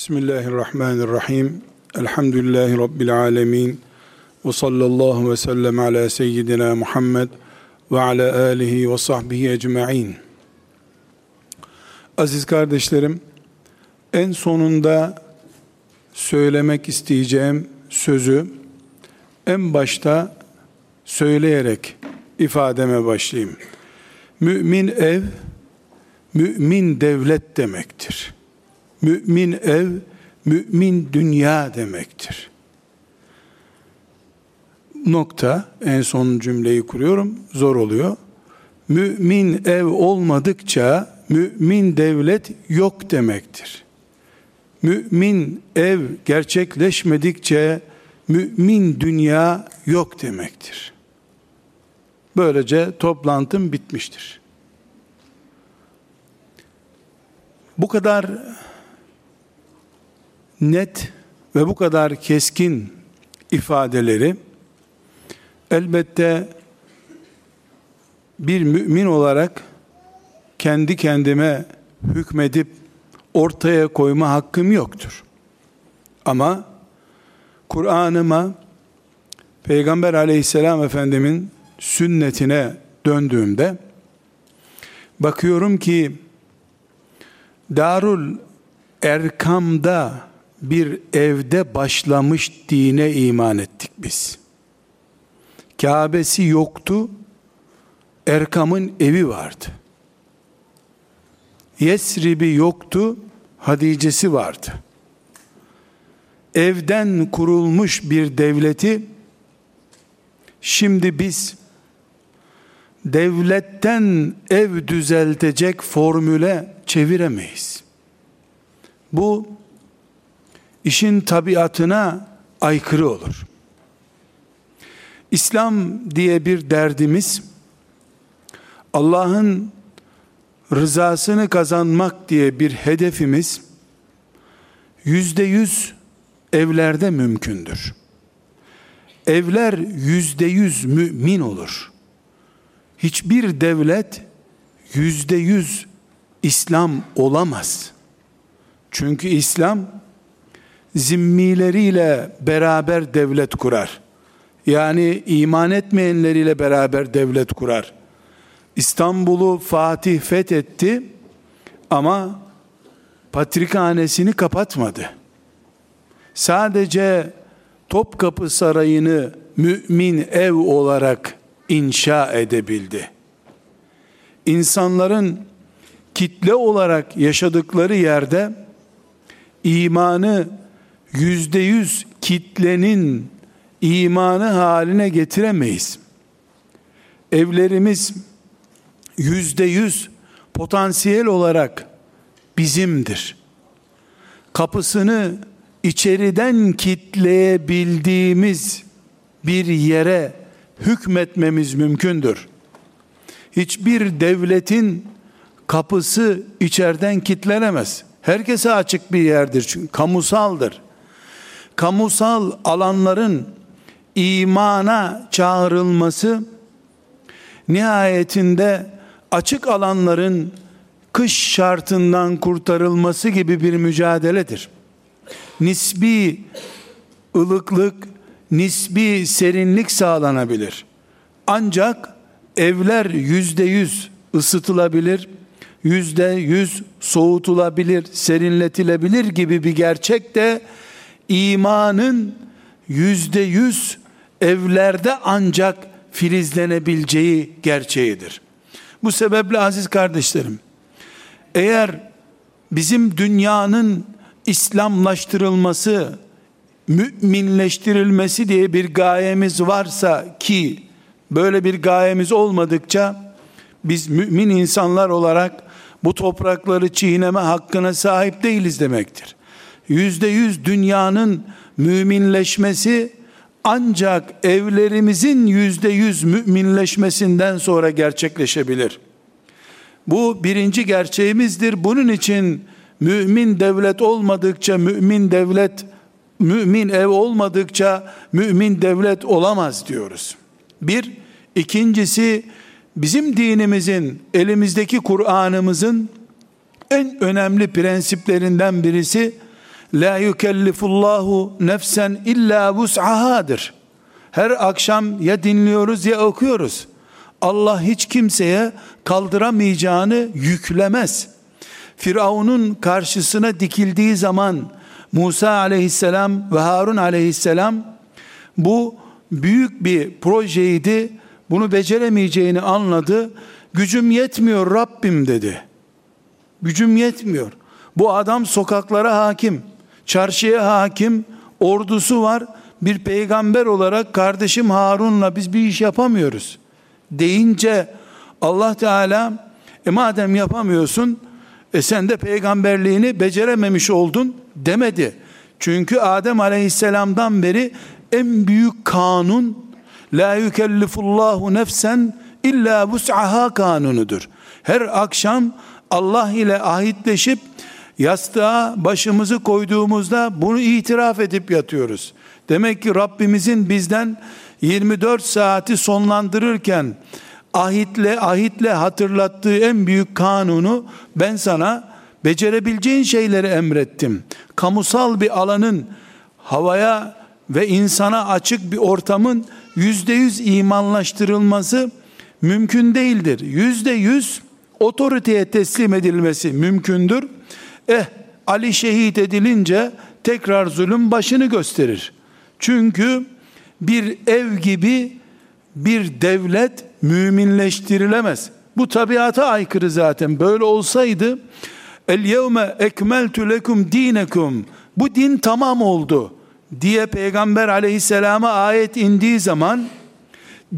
Bismillahirrahmanirrahim. Elhamdülillahi Rabbil alemin. Ve sallallahu ve sellem ala seyyidina Muhammed ve ala alihi ve sahbihi ecma'in. Aziz kardeşlerim, en sonunda söylemek isteyeceğim sözü en başta söyleyerek ifademe başlayayım. Mümin ev, mümin devlet demektir. Mümin ev, mümin dünya demektir. Nokta, en son cümleyi kuruyorum, zor oluyor. Mümin ev olmadıkça mümin devlet yok demektir. Mümin ev gerçekleşmedikçe mümin dünya yok demektir. Böylece toplantım bitmiştir. Bu kadar net ve bu kadar keskin ifadeleri elbette bir mümin olarak kendi kendime hükmedip ortaya koyma hakkım yoktur. Ama Kur'an'ıma Peygamber aleyhisselam efendimin sünnetine döndüğümde bakıyorum ki Darul Erkam'da bir evde başlamış dine iman ettik biz. Kabe'si yoktu, Erkam'ın evi vardı. Yesrib'i yoktu, Hadice'si vardı. Evden kurulmuş bir devleti şimdi biz devletten ev düzeltecek formüle çeviremeyiz. Bu işin tabiatına aykırı olur. İslam diye bir derdimiz Allah'ın rızasını kazanmak diye bir hedefimiz yüzde yüz evlerde mümkündür. Evler yüzde yüz mümin olur. Hiçbir devlet yüzde yüz İslam olamaz. Çünkü İslam zimmileriyle beraber devlet kurar. Yani iman etmeyenleriyle beraber devlet kurar. İstanbul'u Fatih fethetti ama patrikhanesini kapatmadı. Sadece Topkapı Sarayı'nı mümin ev olarak inşa edebildi. İnsanların kitle olarak yaşadıkları yerde imanı yüzde yüz kitlenin imanı haline getiremeyiz. Evlerimiz yüzde yüz potansiyel olarak bizimdir. Kapısını içeriden kitleyebildiğimiz bir yere hükmetmemiz mümkündür. Hiçbir devletin kapısı içeriden kitlenemez. Herkese açık bir yerdir çünkü kamusaldır kamusal alanların imana çağrılması nihayetinde açık alanların kış şartından kurtarılması gibi bir mücadeledir. Nisbi ılıklık, nisbi serinlik sağlanabilir. Ancak evler yüzde yüz ısıtılabilir, yüzde yüz soğutulabilir, serinletilebilir gibi bir gerçek de imanın yüzde yüz evlerde ancak filizlenebileceği gerçeğidir. Bu sebeple aziz kardeşlerim, eğer bizim dünyanın İslamlaştırılması, müminleştirilmesi diye bir gayemiz varsa ki böyle bir gayemiz olmadıkça biz mümin insanlar olarak bu toprakları çiğneme hakkına sahip değiliz demektir yüzde yüz dünyanın müminleşmesi ancak evlerimizin yüzde yüz müminleşmesinden sonra gerçekleşebilir. Bu birinci gerçeğimizdir. Bunun için mümin devlet olmadıkça mümin devlet, mümin ev olmadıkça mümin devlet olamaz diyoruz. Bir, ikincisi bizim dinimizin, elimizdeki Kur'an'ımızın en önemli prensiplerinden birisi la yukellifullahu nefsen illa vus'ahadır. Her akşam ya dinliyoruz ya okuyoruz. Allah hiç kimseye kaldıramayacağını yüklemez. Firavun'un karşısına dikildiği zaman Musa aleyhisselam ve Harun aleyhisselam bu büyük bir projeydi. Bunu beceremeyeceğini anladı. Gücüm yetmiyor Rabbim dedi. Gücüm yetmiyor. Bu adam sokaklara hakim, çarşıya hakim, ordusu var. Bir peygamber olarak kardeşim Harun'la biz bir iş yapamıyoruz. Deyince Allah Teala e madem yapamıyorsun e sen de peygamberliğini becerememiş oldun demedi. Çünkü Adem Aleyhisselam'dan beri en büyük kanun la yükellifullahu nefsen illa vus'aha kanunudur. Her akşam Allah ile ahitleşip yastığa başımızı koyduğumuzda bunu itiraf edip yatıyoruz. Demek ki Rabbimizin bizden 24 saati sonlandırırken ahitle ahitle hatırlattığı en büyük kanunu ben sana becerebileceğin şeyleri emrettim. Kamusal bir alanın havaya ve insana açık bir ortamın yüzde yüz imanlaştırılması mümkün değildir. Yüzde yüz otoriteye teslim edilmesi mümkündür. Eh Ali şehit edilince tekrar zulüm başını gösterir. Çünkü bir ev gibi bir devlet müminleştirilemez. Bu tabiata aykırı zaten. Böyle olsaydı el yevme ekmeltu lekum dinekum bu din tamam oldu diye Peygamber aleyhisselama ayet indiği zaman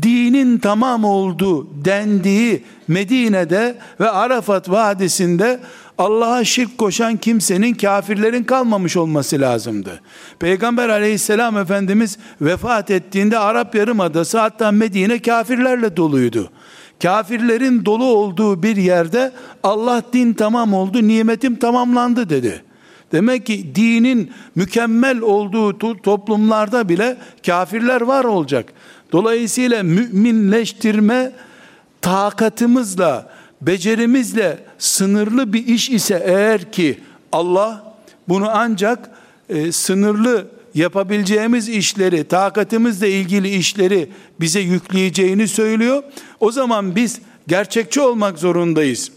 dinin tamam oldu dendiği Medine'de ve Arafat Vadisi'nde Allah'a şirk koşan kimsenin kafirlerin kalmamış olması lazımdı. Peygamber aleyhisselam Efendimiz vefat ettiğinde Arap Yarımadası hatta Medine kafirlerle doluydu. Kafirlerin dolu olduğu bir yerde Allah din tamam oldu, nimetim tamamlandı dedi. Demek ki dinin mükemmel olduğu toplumlarda bile kafirler var olacak. Dolayısıyla müminleştirme takatımızla, becerimizle sınırlı bir iş ise eğer ki Allah bunu ancak e, sınırlı yapabileceğimiz işleri, takatimizle ilgili işleri bize yükleyeceğini söylüyor. O zaman biz gerçekçi olmak zorundayız.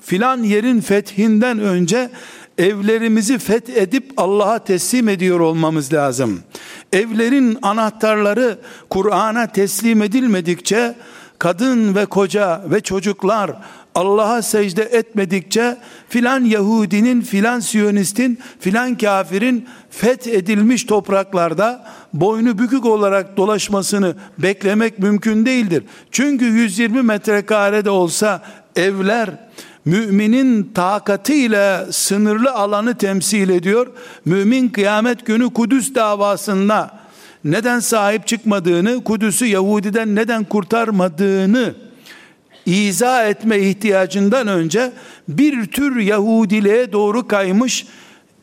Filan yerin fethinden önce evlerimizi fethedip Allah'a teslim ediyor olmamız lazım. Evlerin anahtarları Kur'an'a teslim edilmedikçe kadın ve koca ve çocuklar Allah'a secde etmedikçe filan Yahudinin, filan Siyonistin, filan kafirin fethedilmiş topraklarda boynu bükük olarak dolaşmasını beklemek mümkün değildir. Çünkü 120 metrekarede olsa evler müminin takatıyla sınırlı alanı temsil ediyor. Mümin kıyamet günü Kudüs davasında neden sahip çıkmadığını, Kudüs'ü Yahudi'den neden kurtarmadığını izah etme ihtiyacından önce bir tür Yahudiliğe doğru kaymış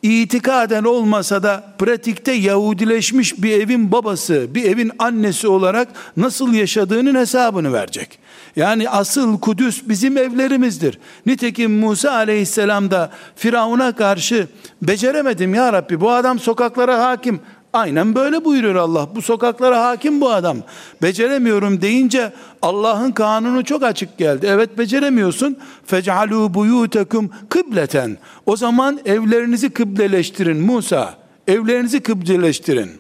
itikaden olmasa da pratikte Yahudileşmiş bir evin babası, bir evin annesi olarak nasıl yaşadığının hesabını verecek. Yani asıl Kudüs bizim evlerimizdir. Nitekim Musa aleyhisselam da Firavun'a karşı beceremedim ya Rabbi bu adam sokaklara hakim. Aynen böyle buyuruyor Allah. Bu sokaklara hakim bu adam. Beceremiyorum deyince Allah'ın kanunu çok açık geldi. Evet beceremiyorsun. Fec'alû buyûtekum kıbleten. O zaman evlerinizi kıbleleştirin Musa. Evlerinizi kıbleleştirin.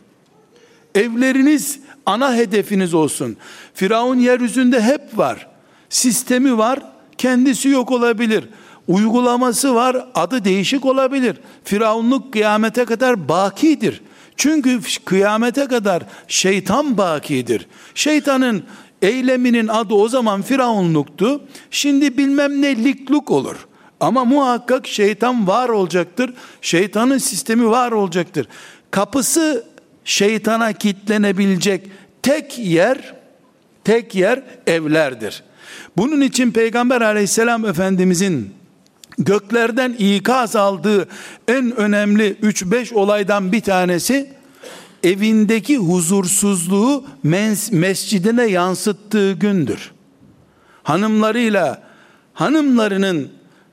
Evleriniz ana hedefiniz olsun. Firavun yeryüzünde hep var. Sistemi var, kendisi yok olabilir. Uygulaması var, adı değişik olabilir. Firavunluk kıyamete kadar bakidir. Çünkü kıyamete kadar şeytan bakidir. Şeytanın eyleminin adı o zaman firavunluktu. Şimdi bilmem ne likluk olur. Ama muhakkak şeytan var olacaktır. Şeytanın sistemi var olacaktır. Kapısı şeytana kitlenebilecek tek yer tek yer evlerdir. Bunun için Peygamber aleyhisselam efendimizin göklerden ikaz aldığı en önemli 3-5 olaydan bir tanesi evindeki huzursuzluğu mes mescidine yansıttığı gündür. Hanımlarıyla hanımlarının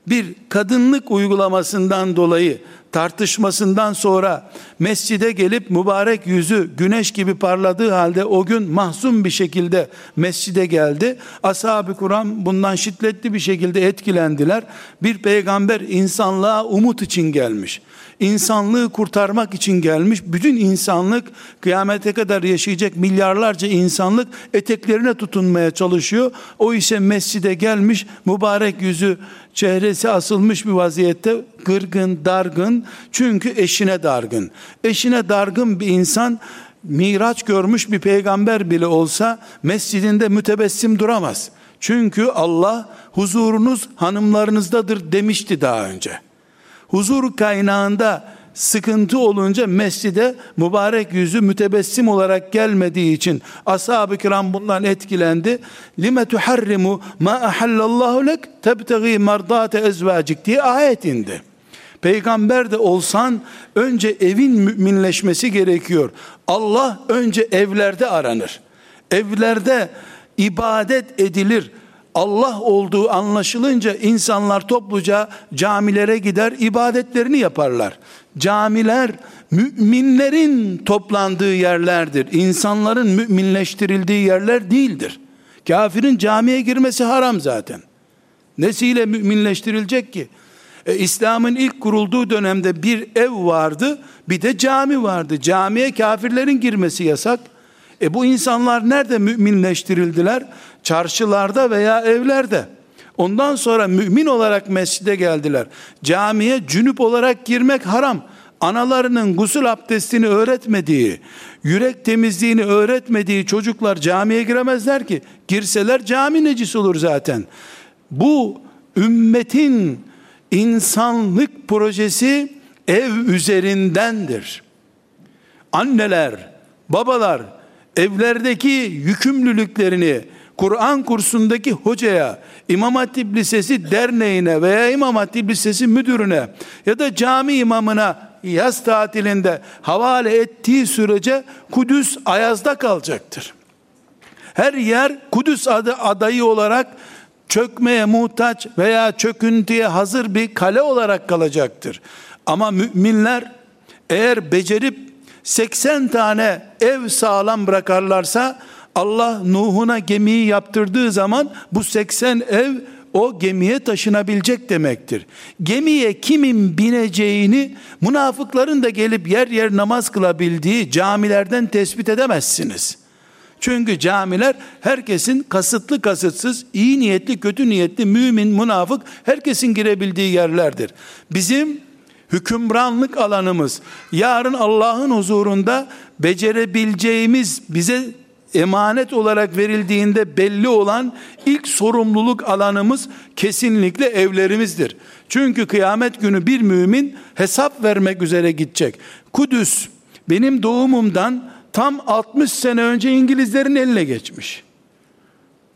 bir kadınlık uygulamasından dolayı tartışmasından sonra mescide gelip mübarek yüzü güneş gibi parladığı halde o gün mahzun bir şekilde mescide geldi. Ashab-ı Kur'an bundan şiddetli bir şekilde etkilendiler. Bir peygamber insanlığa umut için gelmiş insanlığı kurtarmak için gelmiş. Bütün insanlık kıyamete kadar yaşayacak milyarlarca insanlık eteklerine tutunmaya çalışıyor. O ise mescide gelmiş mübarek yüzü çehresi asılmış bir vaziyette gırgın dargın çünkü eşine dargın. Eşine dargın bir insan miraç görmüş bir peygamber bile olsa mescidinde mütebessim duramaz. Çünkü Allah huzurunuz hanımlarınızdadır demişti daha önce huzur kaynağında sıkıntı olunca mescide mübarek yüzü mütebessim olarak gelmediği için ashab-ı kiram bundan etkilendi. Lime tuharrimu ma ahallallahu lek tebtegi mardate ezvacik diye ayet indi. Peygamber de olsan önce evin müminleşmesi gerekiyor. Allah önce evlerde aranır. Evlerde ibadet edilir Allah olduğu anlaşılınca insanlar topluca camilere gider, ibadetlerini yaparlar. Camiler müminlerin toplandığı yerlerdir. İnsanların müminleştirildiği yerler değildir. Kafirin camiye girmesi haram zaten. Nesiyle müminleştirilecek ki? E, İslam'ın ilk kurulduğu dönemde bir ev vardı, bir de cami vardı. Camiye kafirlerin girmesi yasak. E bu insanlar nerede müminleştirildiler? Çarşılarda veya evlerde. Ondan sonra mümin olarak mescide geldiler. Camiye cünüp olarak girmek haram. Analarının gusül abdestini öğretmediği, yürek temizliğini öğretmediği çocuklar camiye giremezler ki. Girseler cami necis olur zaten. Bu ümmetin insanlık projesi ev üzerindendir. Anneler, babalar evlerdeki yükümlülüklerini Kur'an kursundaki hocaya, İmam Hatip Lisesi derneğine veya İmam Hatip Lisesi müdürüne ya da cami imamına yaz tatilinde havale ettiği sürece Kudüs ayazda kalacaktır. Her yer Kudüs adı adayı olarak çökmeye muhtaç veya çöküntüye hazır bir kale olarak kalacaktır. Ama müminler eğer becerip 80 tane ev sağlam bırakarlarsa Allah Nuh'una gemiyi yaptırdığı zaman bu 80 ev o gemiye taşınabilecek demektir. Gemiye kimin bineceğini münafıkların da gelip yer yer namaz kılabildiği camilerden tespit edemezsiniz. Çünkü camiler herkesin kasıtlı kasıtsız, iyi niyetli, kötü niyetli, mümin, münafık herkesin girebildiği yerlerdir. Bizim hükümranlık alanımız yarın Allah'ın huzurunda becerebileceğimiz bize emanet olarak verildiğinde belli olan ilk sorumluluk alanımız kesinlikle evlerimizdir. Çünkü kıyamet günü bir mümin hesap vermek üzere gidecek. Kudüs benim doğumumdan tam 60 sene önce İngilizlerin eline geçmiş.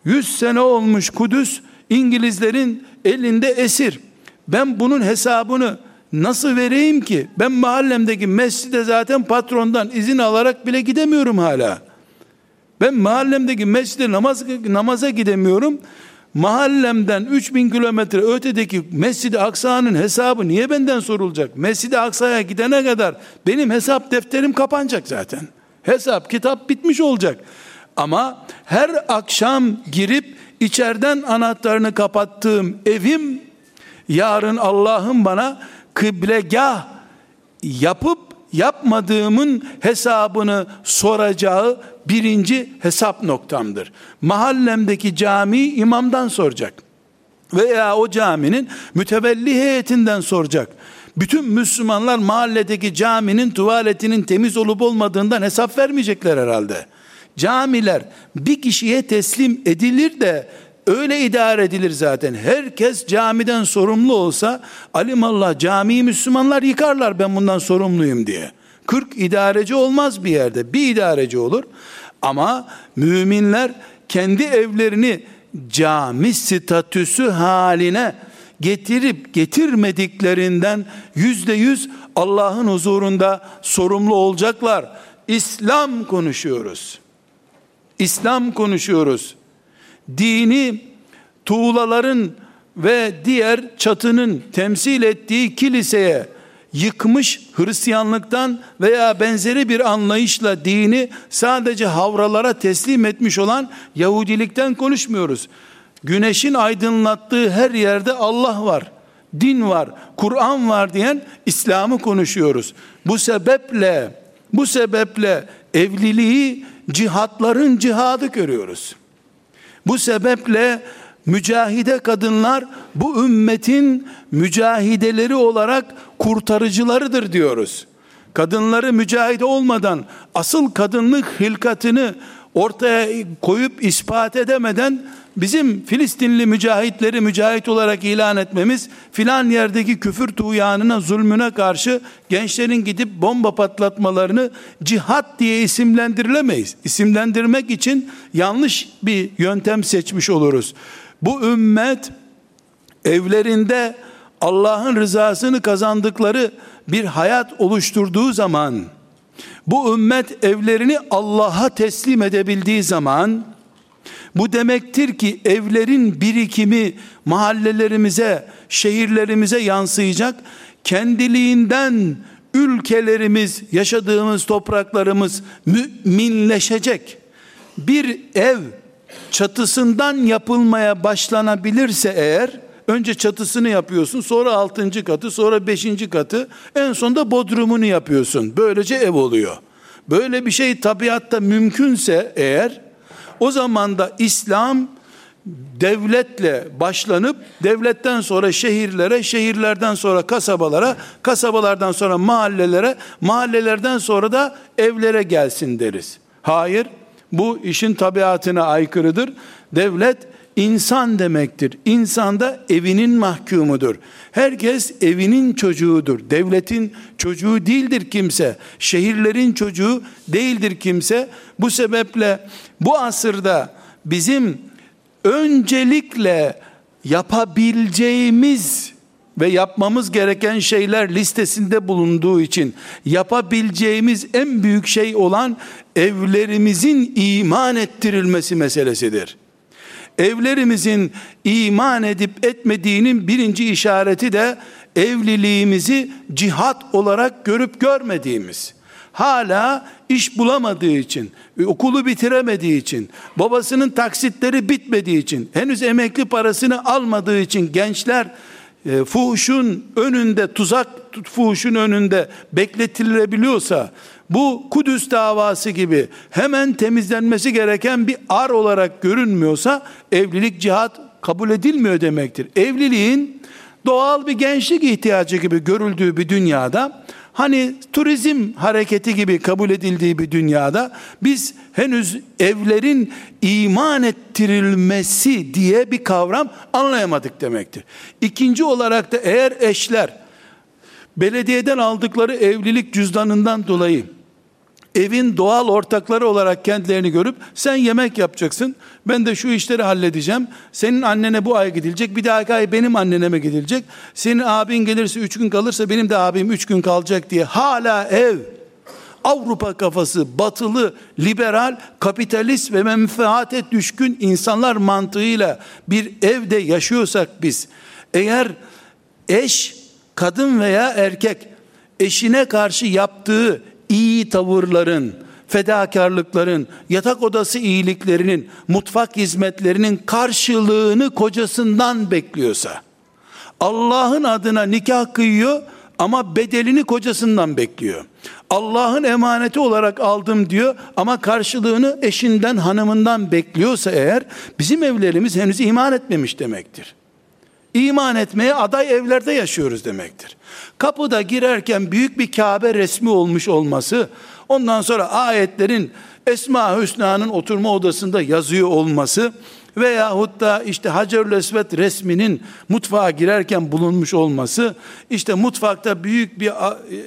100 sene olmuş Kudüs İngilizlerin elinde esir. Ben bunun hesabını nasıl vereyim ki? Ben mahallemdeki mescide zaten patrondan izin alarak bile gidemiyorum hala. Ben mahallemdeki mescide namaz, namaza gidemiyorum. Mahallemden 3000 kilometre ötedeki Mescid-i Aksa'nın hesabı niye benden sorulacak? Mescid-i Aksa'ya gidene kadar benim hesap defterim kapanacak zaten. Hesap, kitap bitmiş olacak. Ama her akşam girip içeriden anahtarını kapattığım evim yarın Allah'ın bana kıblegah yapıp yapmadığımın hesabını soracağı birinci hesap noktamdır. Mahallemdeki cami imamdan soracak. Veya o caminin mütevelli heyetinden soracak. Bütün Müslümanlar mahalledeki caminin tuvaletinin temiz olup olmadığından hesap vermeyecekler herhalde. Camiler bir kişiye teslim edilir de öyle idare edilir zaten. Herkes camiden sorumlu olsa alimallah camiyi Müslümanlar yıkarlar ben bundan sorumluyum diye. 40 idareci olmaz bir yerde. Bir idareci olur. Ama müminler kendi evlerini cami statüsü haline getirip getirmediklerinden yüzde yüz Allah'ın huzurunda sorumlu olacaklar. İslam konuşuyoruz. İslam konuşuyoruz. Dini tuğlaların ve diğer çatının temsil ettiği kiliseye yıkmış Hristiyanlıktan veya benzeri bir anlayışla dini sadece havralara teslim etmiş olan Yahudilikten konuşmuyoruz. Güneşin aydınlattığı her yerde Allah var, din var, Kur'an var diyen İslam'ı konuşuyoruz. Bu sebeple bu sebeple evliliği cihatların cihadı görüyoruz. Bu sebeple mücahide kadınlar bu ümmetin mücahideleri olarak kurtarıcılarıdır diyoruz. Kadınları mücahide olmadan asıl kadınlık hilkatını ortaya koyup ispat edemeden bizim Filistinli mücahitleri mücahit olarak ilan etmemiz filan yerdeki küfür tuğyanına zulmüne karşı gençlerin gidip bomba patlatmalarını cihat diye isimlendirilemeyiz. İsimlendirmek için yanlış bir yöntem seçmiş oluruz. Bu ümmet evlerinde Allah'ın rızasını kazandıkları bir hayat oluşturduğu zaman bu ümmet evlerini Allah'a teslim edebildiği zaman bu demektir ki evlerin birikimi mahallelerimize, şehirlerimize yansıyacak. Kendiliğinden ülkelerimiz, yaşadığımız topraklarımız müminleşecek. Bir ev çatısından yapılmaya başlanabilirse eğer önce çatısını yapıyorsun sonra altıncı katı sonra beşinci katı en sonunda bodrumunu yapıyorsun böylece ev oluyor böyle bir şey tabiatta mümkünse eğer o zaman da İslam devletle başlanıp devletten sonra şehirlere, şehirlerden sonra kasabalara, kasabalardan sonra mahallelere, mahallelerden sonra da evlere gelsin deriz. Hayır, bu işin tabiatına aykırıdır. Devlet insan demektir. İnsan da evinin mahkumudur. Herkes evinin çocuğudur. Devletin çocuğu değildir kimse. Şehirlerin çocuğu değildir kimse. Bu sebeple bu asırda bizim öncelikle yapabileceğimiz ve yapmamız gereken şeyler listesinde bulunduğu için yapabileceğimiz en büyük şey olan evlerimizin iman ettirilmesi meselesidir. Evlerimizin iman edip etmediğinin birinci işareti de evliliğimizi cihat olarak görüp görmediğimiz. Hala iş bulamadığı için, okulu bitiremediği için, babasının taksitleri bitmediği için, henüz emekli parasını almadığı için gençler e, fuhuşun önünde tuzak fuhuşun önünde bekletilebiliyorsa bu Kudüs davası gibi hemen temizlenmesi gereken bir ar olarak görünmüyorsa evlilik cihat kabul edilmiyor demektir. Evliliğin doğal bir gençlik ihtiyacı gibi görüldüğü bir dünyada hani turizm hareketi gibi kabul edildiği bir dünyada biz henüz evlerin iman ettirilmesi diye bir kavram anlayamadık demektir. İkinci olarak da eğer eşler belediyeden aldıkları evlilik cüzdanından dolayı evin doğal ortakları olarak kendilerini görüp sen yemek yapacaksın ben de şu işleri halledeceğim. Senin annene bu ay gidilecek bir dahaki ay benim anneme gidilecek? Senin abin gelirse üç gün kalırsa benim de abim üç gün kalacak. diye hala ev Avrupa kafası, batılı, liberal, kapitalist ve menfaate düşkün insanlar mantığıyla bir evde yaşıyorsak biz, eğer eş, kadın veya erkek eşine karşı yaptığı iyi tavırların, fedakarlıkların, yatak odası iyiliklerinin, mutfak hizmetlerinin karşılığını kocasından bekliyorsa, Allah'ın adına nikah kıyıyor ama bedelini kocasından bekliyor. Allah'ın emaneti olarak aldım diyor ama karşılığını eşinden, hanımından bekliyorsa eğer bizim evlerimiz henüz iman etmemiş demektir. İman etmeye aday evlerde yaşıyoruz demektir. Kapıda girerken büyük bir Kabe resmi olmuş olması, ondan sonra ayetlerin Esma Hüsna'nın oturma odasında yazıyor olması veyahut da işte Hacerül Esvet resminin mutfağa girerken bulunmuş olması, işte mutfakta büyük bir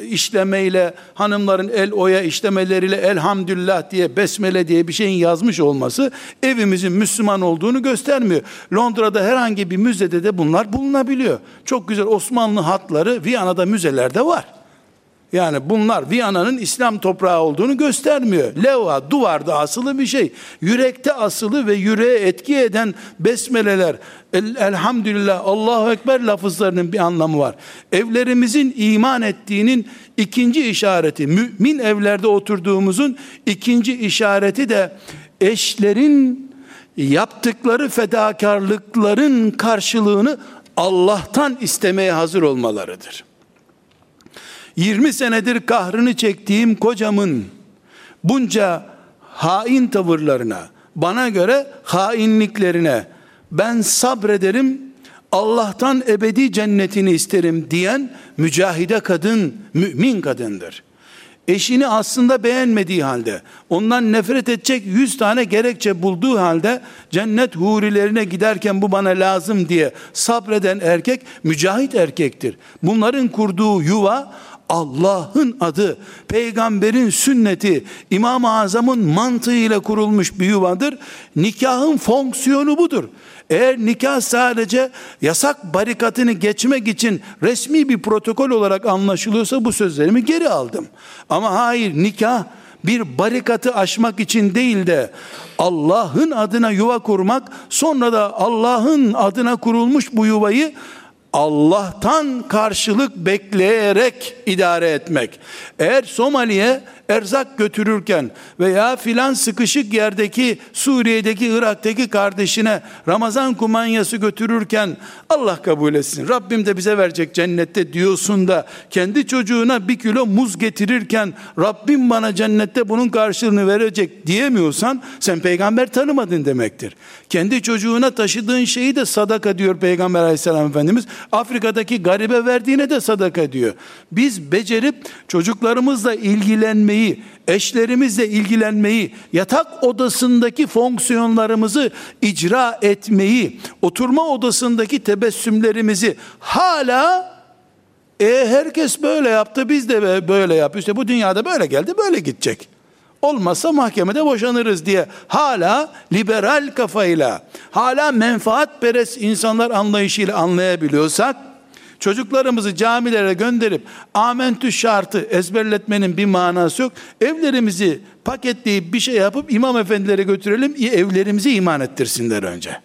işlemeyle hanımların el oya işlemeleriyle elhamdülillah diye besmele diye bir şeyin yazmış olması evimizin Müslüman olduğunu göstermiyor. Londra'da herhangi bir müzede de bunlar bulunabiliyor. Çok güzel Osmanlı hatları Viyana'da müzelerde var. Yani bunlar Viyana'nın İslam toprağı olduğunu göstermiyor. Levha duvarda asılı bir şey. Yürekte asılı ve yüreğe etki eden besmeleler, el, elhamdülillah, Allahu Ekber lafızlarının bir anlamı var. Evlerimizin iman ettiğinin ikinci işareti, mümin evlerde oturduğumuzun ikinci işareti de eşlerin yaptıkları fedakarlıkların karşılığını Allah'tan istemeye hazır olmalarıdır. 20 senedir kahrını çektiğim kocamın bunca hain tavırlarına, bana göre hainliklerine ben sabrederim, Allah'tan ebedi cennetini isterim diyen mücahide kadın, mümin kadındır eşini aslında beğenmediği halde, ondan nefret edecek yüz tane gerekçe bulduğu halde, cennet hurilerine giderken bu bana lazım diye sabreden erkek, mücahit erkektir. Bunların kurduğu yuva, Allah'ın adı, peygamberin sünneti, İmam-ı Azam'ın mantığıyla kurulmuş bir yuvadır. Nikahın fonksiyonu budur. Eğer nikah sadece yasak barikatını geçmek için resmi bir protokol olarak anlaşılıyorsa bu sözlerimi geri aldım. Ama hayır nikah bir barikatı aşmak için değil de Allah'ın adına yuva kurmak sonra da Allah'ın adına kurulmuş bu yuvayı Allah'tan karşılık bekleyerek idare etmek. Eğer Somali'ye erzak götürürken veya filan sıkışık yerdeki Suriye'deki Irak'taki kardeşine Ramazan kumanyası götürürken Allah kabul etsin Rabbim de bize verecek cennette diyorsun da kendi çocuğuna bir kilo muz getirirken Rabbim bana cennette bunun karşılığını verecek diyemiyorsan sen peygamber tanımadın demektir. Kendi çocuğuna taşıdığın şeyi de sadaka diyor Peygamber aleyhisselam Efendimiz. Afrika'daki garibe verdiğine de sadaka diyor. Biz becerip çocuklarımızla ilgilenmeyi, eşlerimizle ilgilenmeyi, yatak odasındaki fonksiyonlarımızı icra etmeyi, oturma odasındaki tebessümlerimizi hala e herkes böyle yaptı biz de böyle yapıyoruz. İşte bu dünyada böyle geldi böyle gidecek. Olmazsa mahkemede boşanırız diye hala liberal kafayla, hala menfaat peres insanlar anlayışıyla anlayabiliyorsak, çocuklarımızı camilere gönderip amentü şartı ezberletmenin bir manası yok. Evlerimizi paketleyip bir şey yapıp imam efendilere götürelim, evlerimizi iman ettirsinler önce.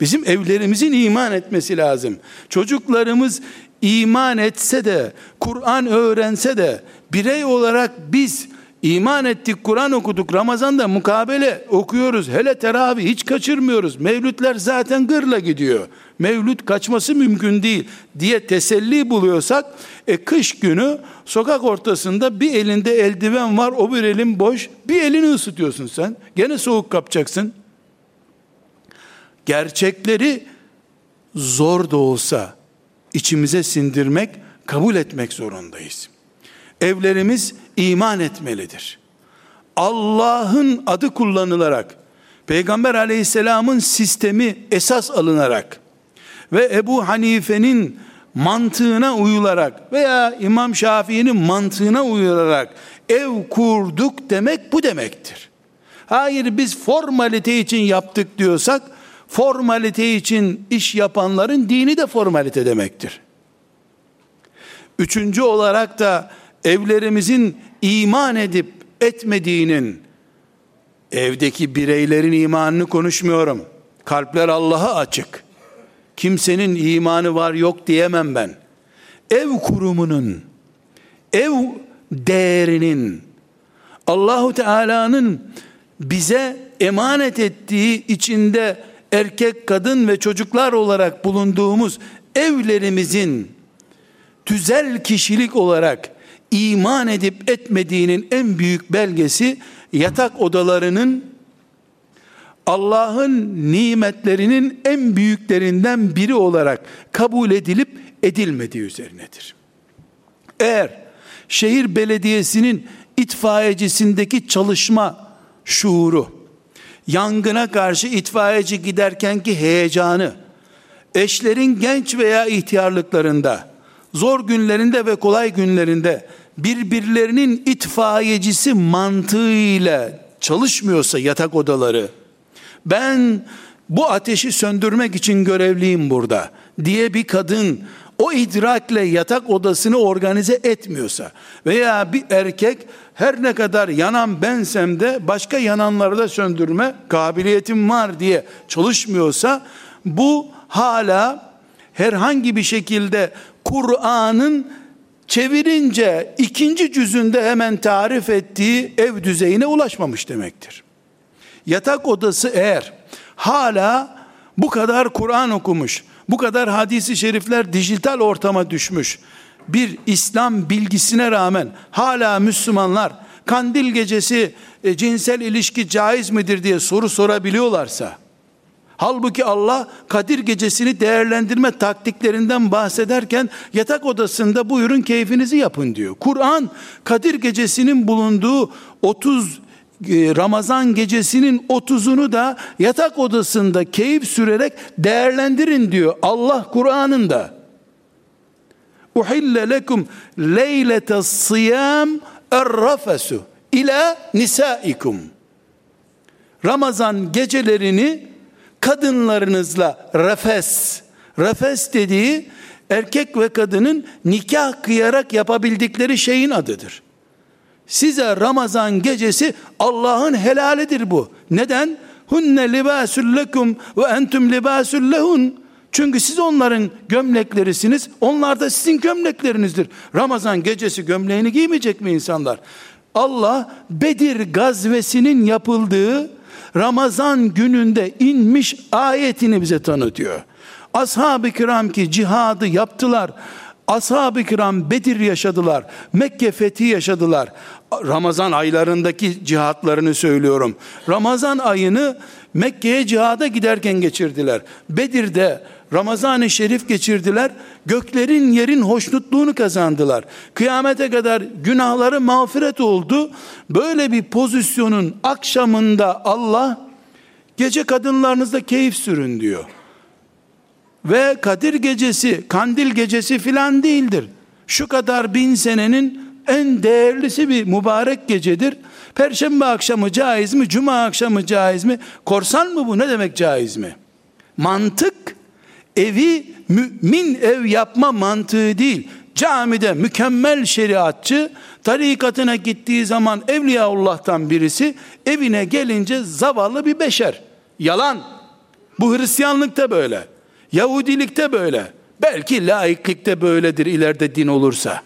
Bizim evlerimizin iman etmesi lazım. Çocuklarımız iman etse de, Kur'an öğrense de, birey olarak biz İman ettik, Kur'an okuduk, Ramazan'da mukabele okuyoruz. Hele teravih hiç kaçırmıyoruz. Mevlütler zaten gırla gidiyor. Mevlüt kaçması mümkün değil diye teselli buluyorsak, e, kış günü sokak ortasında bir elinde eldiven var, o bir elin boş, bir elini ısıtıyorsun sen. Gene soğuk kapacaksın. Gerçekleri zor da olsa içimize sindirmek, kabul etmek zorundayız. Evlerimiz iman etmelidir. Allah'ın adı kullanılarak, Peygamber aleyhisselamın sistemi esas alınarak ve Ebu Hanife'nin mantığına uyularak veya İmam Şafii'nin mantığına uyularak ev kurduk demek bu demektir. Hayır biz formalite için yaptık diyorsak formalite için iş yapanların dini de formalite demektir. Üçüncü olarak da evlerimizin iman edip etmediğinin evdeki bireylerin imanını konuşmuyorum. Kalpler Allah'a açık. Kimsenin imanı var yok diyemem ben. Ev kurumunun ev değerinin Allahu Teala'nın bize emanet ettiği içinde erkek, kadın ve çocuklar olarak bulunduğumuz evlerimizin tüzel kişilik olarak iman edip etmediğinin en büyük belgesi yatak odalarının Allah'ın nimetlerinin en büyüklerinden biri olarak kabul edilip edilmediği üzerinedir. Eğer şehir belediyesinin itfaiyecisindeki çalışma şuuru, yangına karşı itfaiyeci giderkenki heyecanı, eşlerin genç veya ihtiyarlıklarında, zor günlerinde ve kolay günlerinde birbirlerinin itfaiyecisi mantığıyla çalışmıyorsa yatak odaları, ben bu ateşi söndürmek için görevliyim burada diye bir kadın o idrakle yatak odasını organize etmiyorsa veya bir erkek her ne kadar yanan bensem de başka yananları da söndürme kabiliyetim var diye çalışmıyorsa bu hala herhangi bir şekilde Kur'an'ın çevirince ikinci cüzünde hemen tarif ettiği ev düzeyine ulaşmamış demektir. Yatak odası eğer hala bu kadar Kur'an okumuş, bu kadar hadisi şerifler dijital ortama düşmüş, bir İslam bilgisine rağmen hala Müslümanlar kandil gecesi e, cinsel ilişki caiz midir diye soru sorabiliyorlarsa, Halbuki Allah Kadir gecesini değerlendirme taktiklerinden bahsederken yatak odasında buyurun keyfinizi yapın diyor. Kur'an Kadir gecesinin bulunduğu 30 e, Ramazan gecesinin 30'unu da yatak odasında keyif sürerek değerlendirin diyor. Allah Kur'an'ında. Uhille lekum leylete siyam er-rafesu ila nisaikum. Ramazan gecelerini kadınlarınızla refes, refes dediği erkek ve kadının nikah kıyarak yapabildikleri şeyin adıdır. Size Ramazan gecesi Allah'ın helalidir bu. Neden? Hunne libasul lekum ve entum libasul lehun. Çünkü siz onların gömleklerisiniz, onlar da sizin gömleklerinizdir. Ramazan gecesi gömleğini giymeyecek mi insanlar? Allah Bedir gazvesinin yapıldığı Ramazan gününde inmiş ayetini bize tanıtıyor. Ashab-ı kiram ki cihadı yaptılar. Ashab-ı kiram Bedir yaşadılar. Mekke fethi yaşadılar. Ramazan aylarındaki cihatlarını söylüyorum. Ramazan ayını Mekke'ye cihada giderken geçirdiler. Bedir'de Ramazan-ı Şerif geçirdiler. Göklerin yerin hoşnutluğunu kazandılar. Kıyamete kadar günahları mağfiret oldu. Böyle bir pozisyonun akşamında Allah gece kadınlarınızda keyif sürün diyor. Ve Kadir gecesi, kandil gecesi filan değildir. Şu kadar bin senenin en değerlisi bir mübarek gecedir. Perşembe akşamı caiz mi? Cuma akşamı caiz mi? Korsan mı bu? Ne demek caiz mi? Mantık evi mümin ev yapma mantığı değil. Camide mükemmel şeriatçı tarikatına gittiği zaman Evliyaullah'tan birisi evine gelince zavallı bir beşer. Yalan. Bu Hristiyanlıkta böyle. Yahudilikte böyle. Belki laiklikte böyledir ileride din olursa.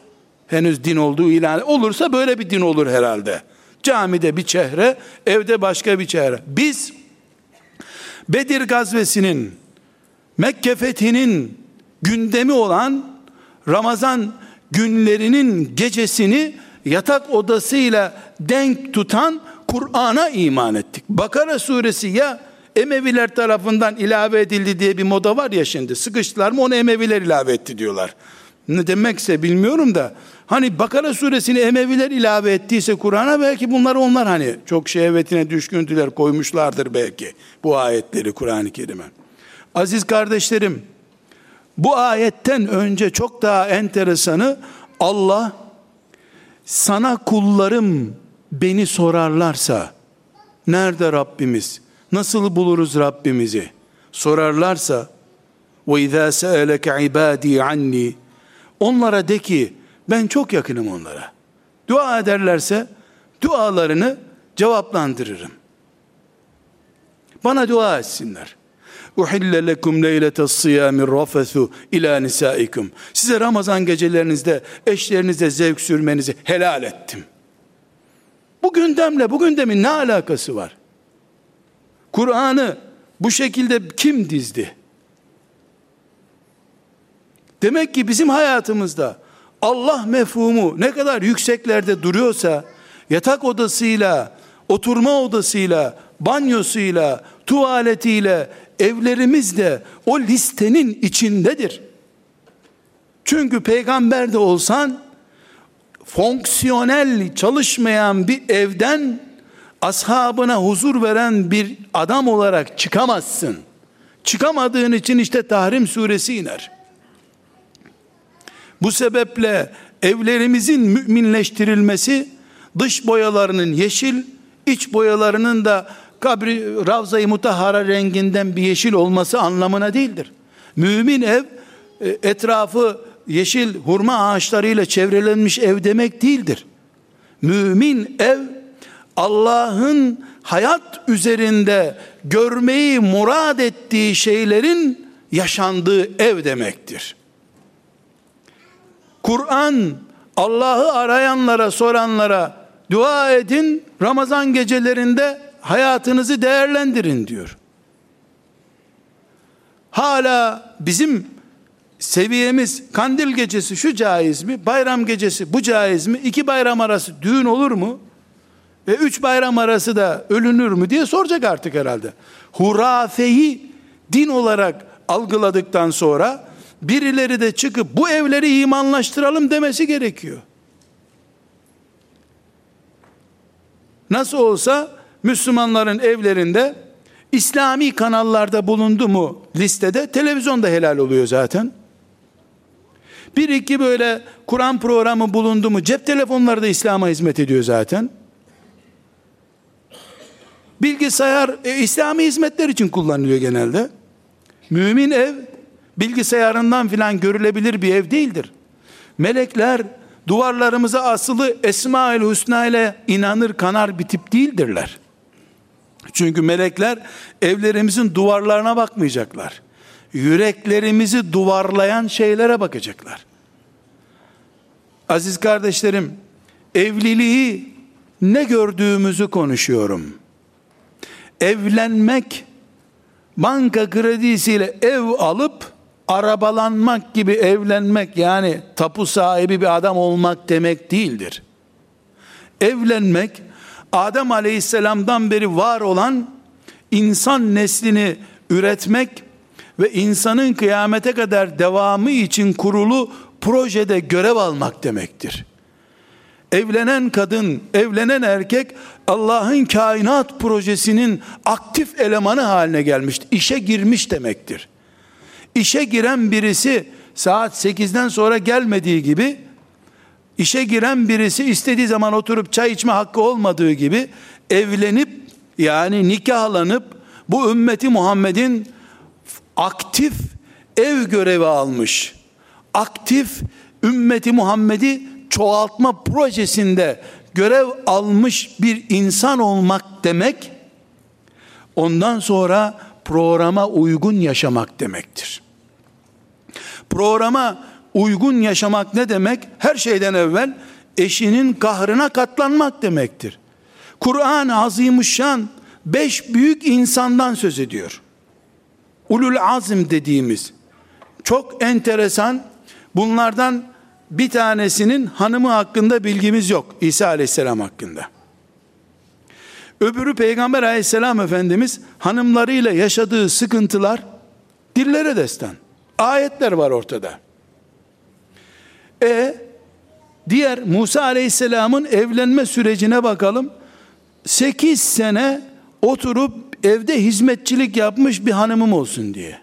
Henüz din olduğu ilan olursa böyle bir din olur herhalde. Camide bir çehre, evde başka bir çehre. Biz Bedir gazvesinin Mekke fethinin gündemi olan Ramazan günlerinin gecesini yatak odasıyla denk tutan Kur'an'a iman ettik. Bakara suresi ya Emeviler tarafından ilave edildi diye bir moda var ya şimdi. Sıkıştılar mı onu Emeviler ilave etti diyorlar. Ne demekse bilmiyorum da. Hani Bakara suresini Emeviler ilave ettiyse Kur'an'a belki bunlar onlar hani çok şehvetine düşküntüler koymuşlardır belki. Bu ayetleri Kur'an-ı Kerim'e. Aziz kardeşlerim, bu ayetten önce çok daha enteresanı Allah sana kullarım beni sorarlarsa nerede Rabbimiz? Nasıl buluruz Rabbimizi? Sorarlarsa ve izâ se'eleke ibâdî anni onlara de ki ben çok yakınım onlara. Dua ederlerse dualarını cevaplandırırım. Bana dua etsinler. Uhille lekum leylete siyami rafethu ila nisaikum. Size Ramazan gecelerinizde eşlerinizle zevk sürmenizi helal ettim. Bu gündemle bu gündemin ne alakası var? Kur'an'ı bu şekilde kim dizdi? Demek ki bizim hayatımızda Allah mefhumu ne kadar yükseklerde duruyorsa yatak odasıyla, oturma odasıyla, banyosuyla, tuvaletiyle, evlerimiz de o listenin içindedir. Çünkü peygamber de olsan fonksiyonel çalışmayan bir evden ashabına huzur veren bir adam olarak çıkamazsın. Çıkamadığın için işte Tahrim suresi iner. Bu sebeple evlerimizin müminleştirilmesi dış boyalarının yeşil, iç boyalarının da kabri Ravza-i renginden bir yeşil olması anlamına değildir. Mümin ev e, etrafı yeşil hurma ağaçlarıyla çevrelenmiş ev demek değildir. Mümin ev Allah'ın hayat üzerinde görmeyi murad ettiği şeylerin yaşandığı ev demektir. Kur'an Allah'ı arayanlara, soranlara dua edin, Ramazan gecelerinde hayatınızı değerlendirin diyor. Hala bizim seviyemiz kandil gecesi şu caiz mi? Bayram gecesi bu caiz mi? İki bayram arası düğün olur mu? Ve üç bayram arası da ölünür mü diye soracak artık herhalde. Hurafeyi din olarak algıladıktan sonra birileri de çıkıp bu evleri imanlaştıralım demesi gerekiyor. Nasıl olsa Müslümanların evlerinde İslami kanallarda bulundu mu listede televizyonda helal oluyor zaten. Bir iki böyle Kur'an programı bulundu mu cep telefonları da İslam'a hizmet ediyor zaten. Bilgisayar e, İslami hizmetler için kullanılıyor genelde. Mümin ev bilgisayarından filan görülebilir bir ev değildir. Melekler duvarlarımıza asılı Esma-ül Hüsna ile inanır kanar bir tip değildirler. Çünkü melekler evlerimizin duvarlarına bakmayacaklar. Yüreklerimizi duvarlayan şeylere bakacaklar. Aziz kardeşlerim, evliliği ne gördüğümüzü konuşuyorum. Evlenmek banka kredisiyle ev alıp arabalanmak gibi evlenmek yani tapu sahibi bir adam olmak demek değildir. Evlenmek Adem Aleyhisselam'dan beri var olan insan neslini üretmek ve insanın kıyamete kadar devamı için kurulu projede görev almak demektir. Evlenen kadın, evlenen erkek Allah'ın kainat projesinin aktif elemanı haline gelmiş, işe girmiş demektir. İşe giren birisi saat 8'den sonra gelmediği gibi işe giren birisi istediği zaman oturup çay içme hakkı olmadığı gibi evlenip yani nikahlanıp bu ümmeti Muhammed'in aktif ev görevi almış. Aktif ümmeti Muhammed'i çoğaltma projesinde görev almış bir insan olmak demek ondan sonra programa uygun yaşamak demektir. Programa uygun yaşamak ne demek? Her şeyden evvel eşinin kahrına katlanmak demektir. Kur'an-ı Azimuşşan beş büyük insandan söz ediyor. Ulul azim dediğimiz çok enteresan bunlardan bir tanesinin hanımı hakkında bilgimiz yok. İsa aleyhisselam hakkında. Öbürü Peygamber aleyhisselam efendimiz hanımlarıyla yaşadığı sıkıntılar dillere destan. Ayetler var ortada. E diğer Musa aleyhisselamın evlenme sürecine bakalım. 8 sene oturup evde hizmetçilik yapmış bir hanımım olsun diye.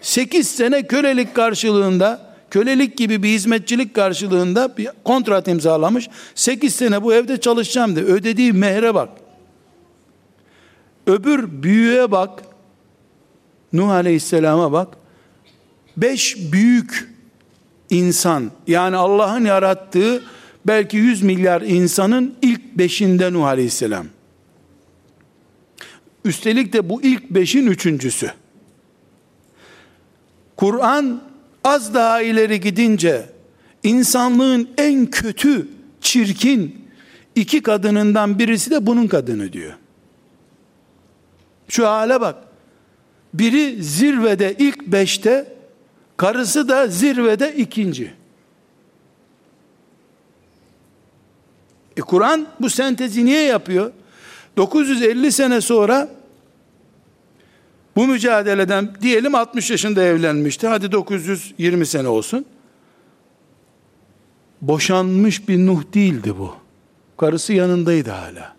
8 sene kölelik karşılığında kölelik gibi bir hizmetçilik karşılığında bir kontrat imzalamış. 8 sene bu evde çalışacağım de ödediği mehre bak. Öbür büyüğe bak. Nuh Aleyhisselam'a bak. Beş büyük insan yani Allah'ın yarattığı belki yüz milyar insanın ilk beşinde Nuh Aleyhisselam. Üstelik de bu ilk beşin üçüncüsü. Kur'an az daha ileri gidince insanlığın en kötü, çirkin iki kadınından birisi de bunun kadını diyor. Şu hale bak. Biri zirvede ilk beşte, karısı da zirvede ikinci. E Kur'an bu sentezi niye yapıyor? 950 sene sonra bu mücadeleden diyelim 60 yaşında evlenmişti. Hadi 920 sene olsun. Boşanmış bir Nuh değildi bu. Karısı yanındaydı hala.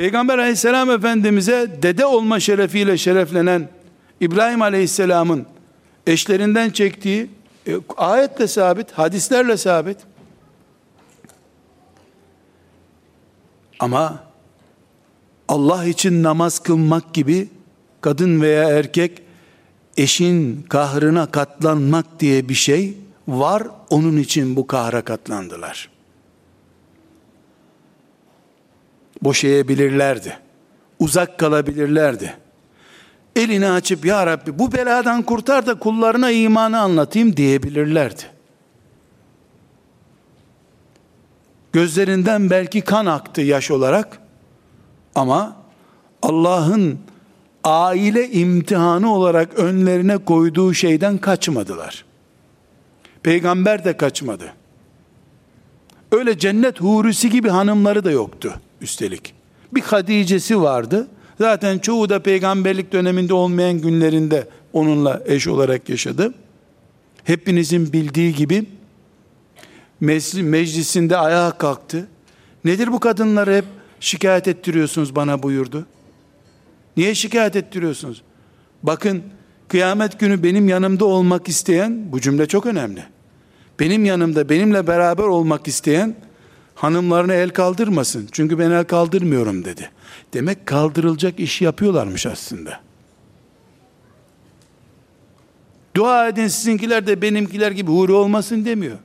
Peygamber aleyhisselam efendimize dede olma şerefiyle şereflenen İbrahim aleyhisselamın eşlerinden çektiği e, ayetle sabit, hadislerle sabit. Ama Allah için namaz kılmak gibi kadın veya erkek eşin kahrına katlanmak diye bir şey var. Onun için bu kahra katlandılar. Boşayabilirlerdi. Uzak kalabilirlerdi. Elini açıp ya Rabbi bu beladan kurtar da kullarına imanı anlatayım diyebilirlerdi. Gözlerinden belki kan aktı yaş olarak ama Allah'ın aile imtihanı olarak önlerine koyduğu şeyden kaçmadılar. Peygamber de kaçmadı. Öyle cennet hurisi gibi hanımları da yoktu üstelik. Bir Hadice'si vardı. Zaten çoğu da peygamberlik döneminde olmayan günlerinde onunla eş olarak yaşadı. Hepinizin bildiği gibi meclisinde ayağa kalktı. Nedir bu kadınları hep şikayet ettiriyorsunuz bana buyurdu. Niye şikayet ettiriyorsunuz? Bakın kıyamet günü benim yanımda olmak isteyen, bu cümle çok önemli. Benim yanımda, benimle beraber olmak isteyen hanımlarına el kaldırmasın. Çünkü ben el kaldırmıyorum dedi. Demek kaldırılacak iş yapıyorlarmış aslında. Dua edin sizinkiler de benimkiler gibi huri olmasın demiyor.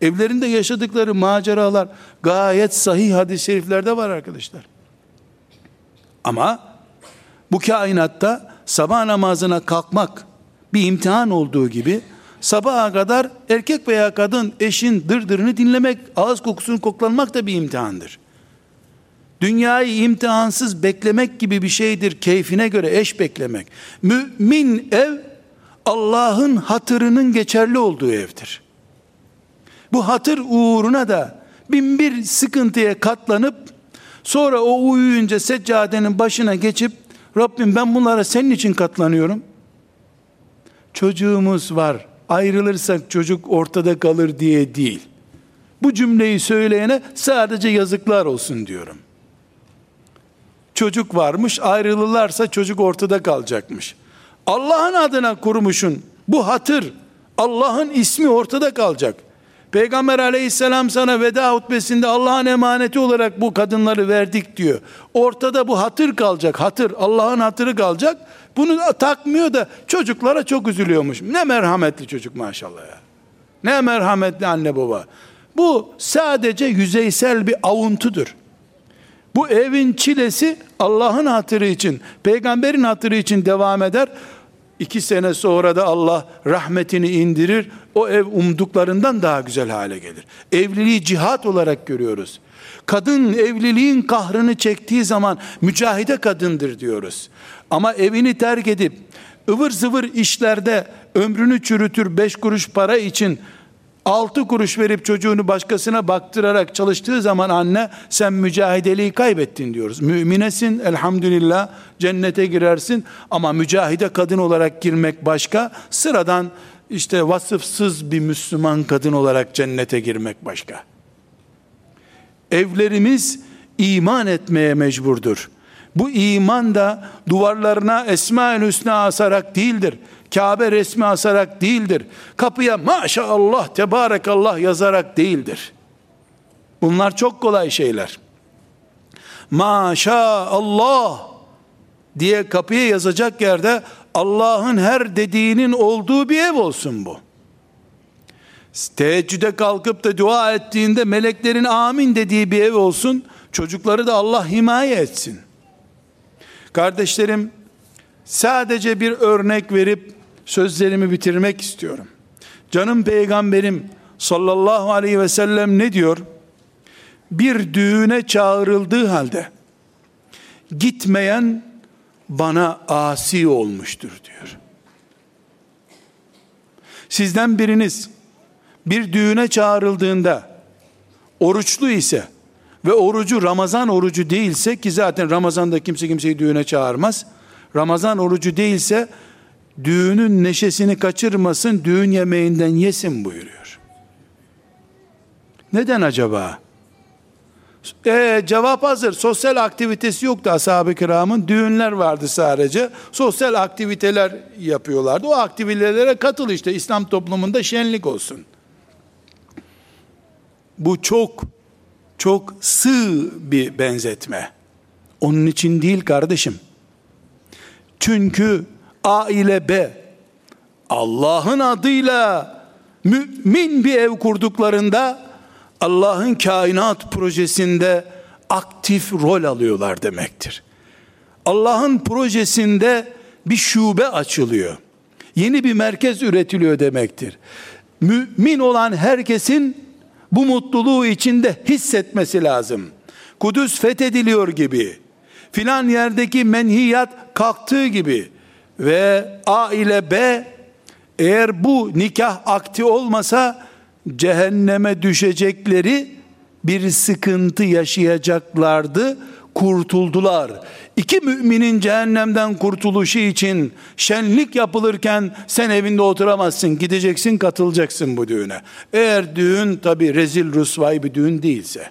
Evlerinde yaşadıkları maceralar gayet sahih hadis-i şeriflerde var arkadaşlar. Ama bu kainatta sabah namazına kalkmak bir imtihan olduğu gibi sabaha kadar erkek veya kadın eşin dırdırını dinlemek, ağız kokusunu koklanmak da bir imtihandır. Dünyayı imtihansız beklemek gibi bir şeydir keyfine göre eş beklemek. Mümin ev Allah'ın hatırının geçerli olduğu evdir. Bu hatır uğruna da bin bir sıkıntıya katlanıp sonra o uyuyunca seccadenin başına geçip Rabbim ben bunlara senin için katlanıyorum. Çocuğumuz var. Ayrılırsak çocuk ortada kalır diye değil. Bu cümleyi söyleyene sadece yazıklar olsun diyorum. Çocuk varmış, ayrılırlarsa çocuk ortada kalacakmış. Allah'ın adına kurmuşun bu hatır, Allah'ın ismi ortada kalacak. Peygamber aleyhisselam sana veda hutbesinde Allah'ın emaneti olarak bu kadınları verdik diyor. Ortada bu hatır kalacak. Hatır. Allah'ın hatırı kalacak. Bunu takmıyor da çocuklara çok üzülüyormuş. Ne merhametli çocuk maşallah ya. Ne merhametli anne baba. Bu sadece yüzeysel bir avuntudur. Bu evin çilesi Allah'ın hatırı için, peygamberin hatırı için devam eder. İki sene sonra da Allah rahmetini indirir. O ev umduklarından daha güzel hale gelir. Evliliği cihat olarak görüyoruz. Kadın evliliğin kahrını çektiği zaman mücahide kadındır diyoruz. Ama evini terk edip ıvır zıvır işlerde ömrünü çürütür beş kuruş para için altı kuruş verip çocuğunu başkasına baktırarak çalıştığı zaman anne sen mücahideliği kaybettin diyoruz. Müminesin elhamdülillah cennete girersin ama mücahide kadın olarak girmek başka sıradan işte vasıfsız bir Müslüman kadın olarak cennete girmek başka. Evlerimiz iman etmeye mecburdur. Bu iman da duvarlarına Esma-ül Hüsna asarak değildir. Kabe resmi asarak değildir. Kapıya maşallah tebarekallah yazarak değildir. Bunlar çok kolay şeyler. Maşallah diye kapıya yazacak yerde Allah'ın her dediğinin olduğu bir ev olsun bu. Teheccüde kalkıp da dua ettiğinde meleklerin amin dediği bir ev olsun. Çocukları da Allah himaye etsin. Kardeşlerim sadece bir örnek verip sözlerimi bitirmek istiyorum. Canım peygamberim sallallahu aleyhi ve sellem ne diyor? Bir düğüne çağrıldığı halde gitmeyen bana asi olmuştur diyor. Sizden biriniz bir düğüne çağrıldığında oruçlu ise ve orucu Ramazan orucu değilse ki zaten Ramazan'da kimse kimseyi düğüne çağırmaz. Ramazan orucu değilse düğünün neşesini kaçırmasın, düğün yemeğinden yesin buyuruyor. Neden acaba? Ee, cevap hazır. Sosyal aktivitesi yoktu ashab-ı kiramın. Düğünler vardı sadece. Sosyal aktiviteler yapıyorlardı. O aktivitelere katıl işte. İslam toplumunda şenlik olsun. Bu çok çok sığ bir benzetme. Onun için değil kardeşim. Çünkü A ile B Allah'ın adıyla mümin bir ev kurduklarında Allah'ın kainat projesinde aktif rol alıyorlar demektir. Allah'ın projesinde bir şube açılıyor. Yeni bir merkez üretiliyor demektir. Mümin olan herkesin bu mutluluğu içinde hissetmesi lazım. Kudüs fethediliyor gibi, filan yerdeki menhiyat kalktığı gibi ve A ile B eğer bu nikah akti olmasa cehenneme düşecekleri bir sıkıntı yaşayacaklardı. Kurtuldular. İki müminin cehennemden kurtuluşu için şenlik yapılırken sen evinde oturamazsın. Gideceksin katılacaksın bu düğüne. Eğer düğün tabi rezil rusvay bir düğün değilse.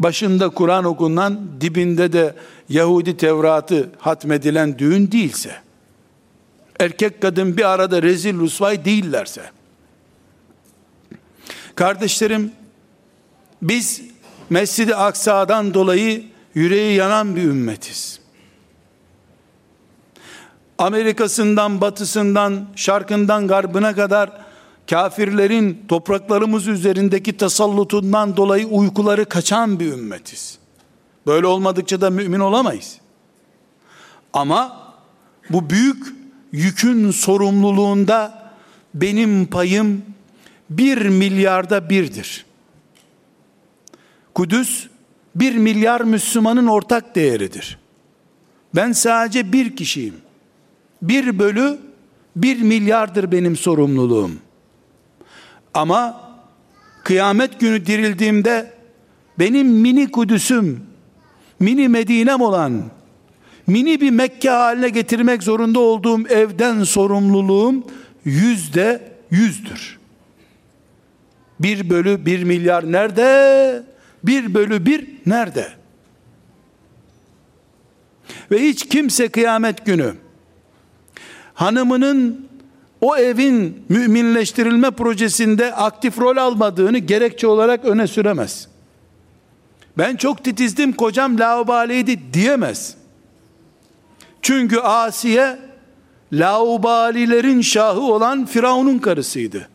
Başında Kur'an okunan dibinde de Yahudi Tevrat'ı hatmedilen düğün değilse. Erkek kadın bir arada rezil rusvay değillerse Kardeşlerim, biz Mescid-i Aksa'dan dolayı yüreği yanan bir ümmetiz. Amerika'sından, batısından, şarkından, garbına kadar kafirlerin topraklarımız üzerindeki tasallutundan dolayı uykuları kaçan bir ümmetiz. Böyle olmadıkça da mümin olamayız. Ama bu büyük yükün sorumluluğunda benim payım bir milyarda birdir. Kudüs bir milyar Müslümanın ortak değeridir. Ben sadece bir kişiyim. Bir bölü bir milyardır benim sorumluluğum. Ama kıyamet günü dirildiğimde benim mini Kudüs'üm, mini Medine'm olan, mini bir Mekke haline getirmek zorunda olduğum evden sorumluluğum yüzde yüzdür. 1 bölü 1 milyar nerede? 1 bölü 1 nerede? Ve hiç kimse kıyamet günü hanımının o evin müminleştirilme projesinde aktif rol almadığını gerekçe olarak öne süremez. Ben çok titizdim kocam laubaliydi diyemez. Çünkü Asiye laubalilerin şahı olan Firavun'un karısıydı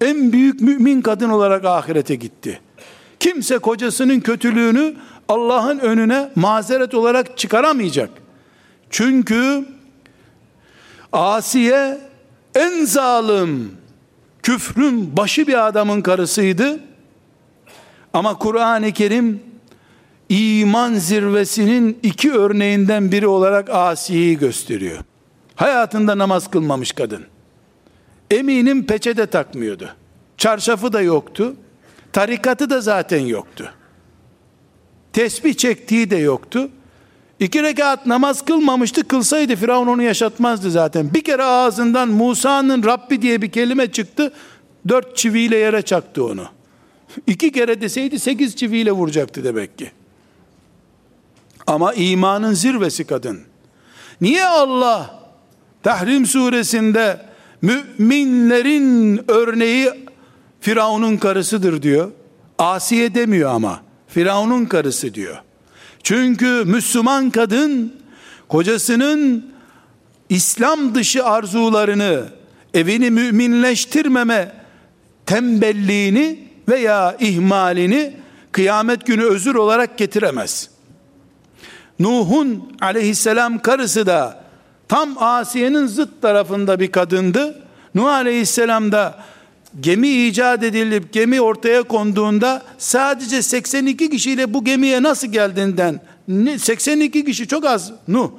en büyük mümin kadın olarak ahirete gitti. Kimse kocasının kötülüğünü Allah'ın önüne mazeret olarak çıkaramayacak. Çünkü Asiye en zalim, küfrün başı bir adamın karısıydı. Ama Kur'an-ı Kerim iman zirvesinin iki örneğinden biri olarak Asiye'yi gösteriyor. Hayatında namaz kılmamış kadın. Eminim peçe de takmıyordu. Çarşafı da yoktu. Tarikatı da zaten yoktu. Tesbih çektiği de yoktu. İki rekat namaz kılmamıştı. Kılsaydı Firavun onu yaşatmazdı zaten. Bir kere ağzından Musa'nın Rabbi diye bir kelime çıktı. Dört çiviyle yere çaktı onu. İki kere deseydi sekiz çiviyle vuracaktı demek ki. Ama imanın zirvesi kadın. Niye Allah Tahrim suresinde müminlerin örneği Firavun'un karısıdır diyor. Asiye demiyor ama. Firavun'un karısı diyor. Çünkü Müslüman kadın kocasının İslam dışı arzularını evini müminleştirmeme tembelliğini veya ihmalini kıyamet günü özür olarak getiremez. Nuh'un aleyhisselam karısı da tam Asiye'nin zıt tarafında bir kadındı. Nuh aleyhisselam da gemi icat edilip gemi ortaya konduğunda sadece 82 kişiyle bu gemiye nasıl geldiğinden 82 kişi çok az Nuh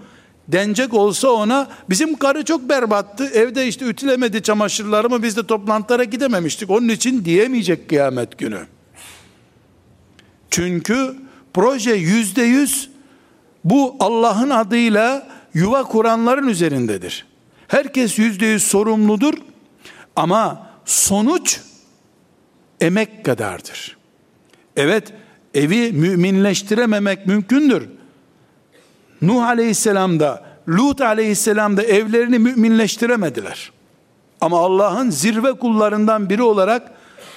denecek olsa ona bizim karı çok berbattı evde işte ütülemedi çamaşırlarımı biz de toplantılara gidememiştik onun için diyemeyecek kıyamet günü çünkü proje yüzde yüz bu Allah'ın adıyla yuva kuranların üzerindedir. Herkes yüzde yüz sorumludur ama sonuç emek kadardır. Evet evi müminleştirememek mümkündür. Nuh aleyhisselam da Lut aleyhisselam da evlerini müminleştiremediler. Ama Allah'ın zirve kullarından biri olarak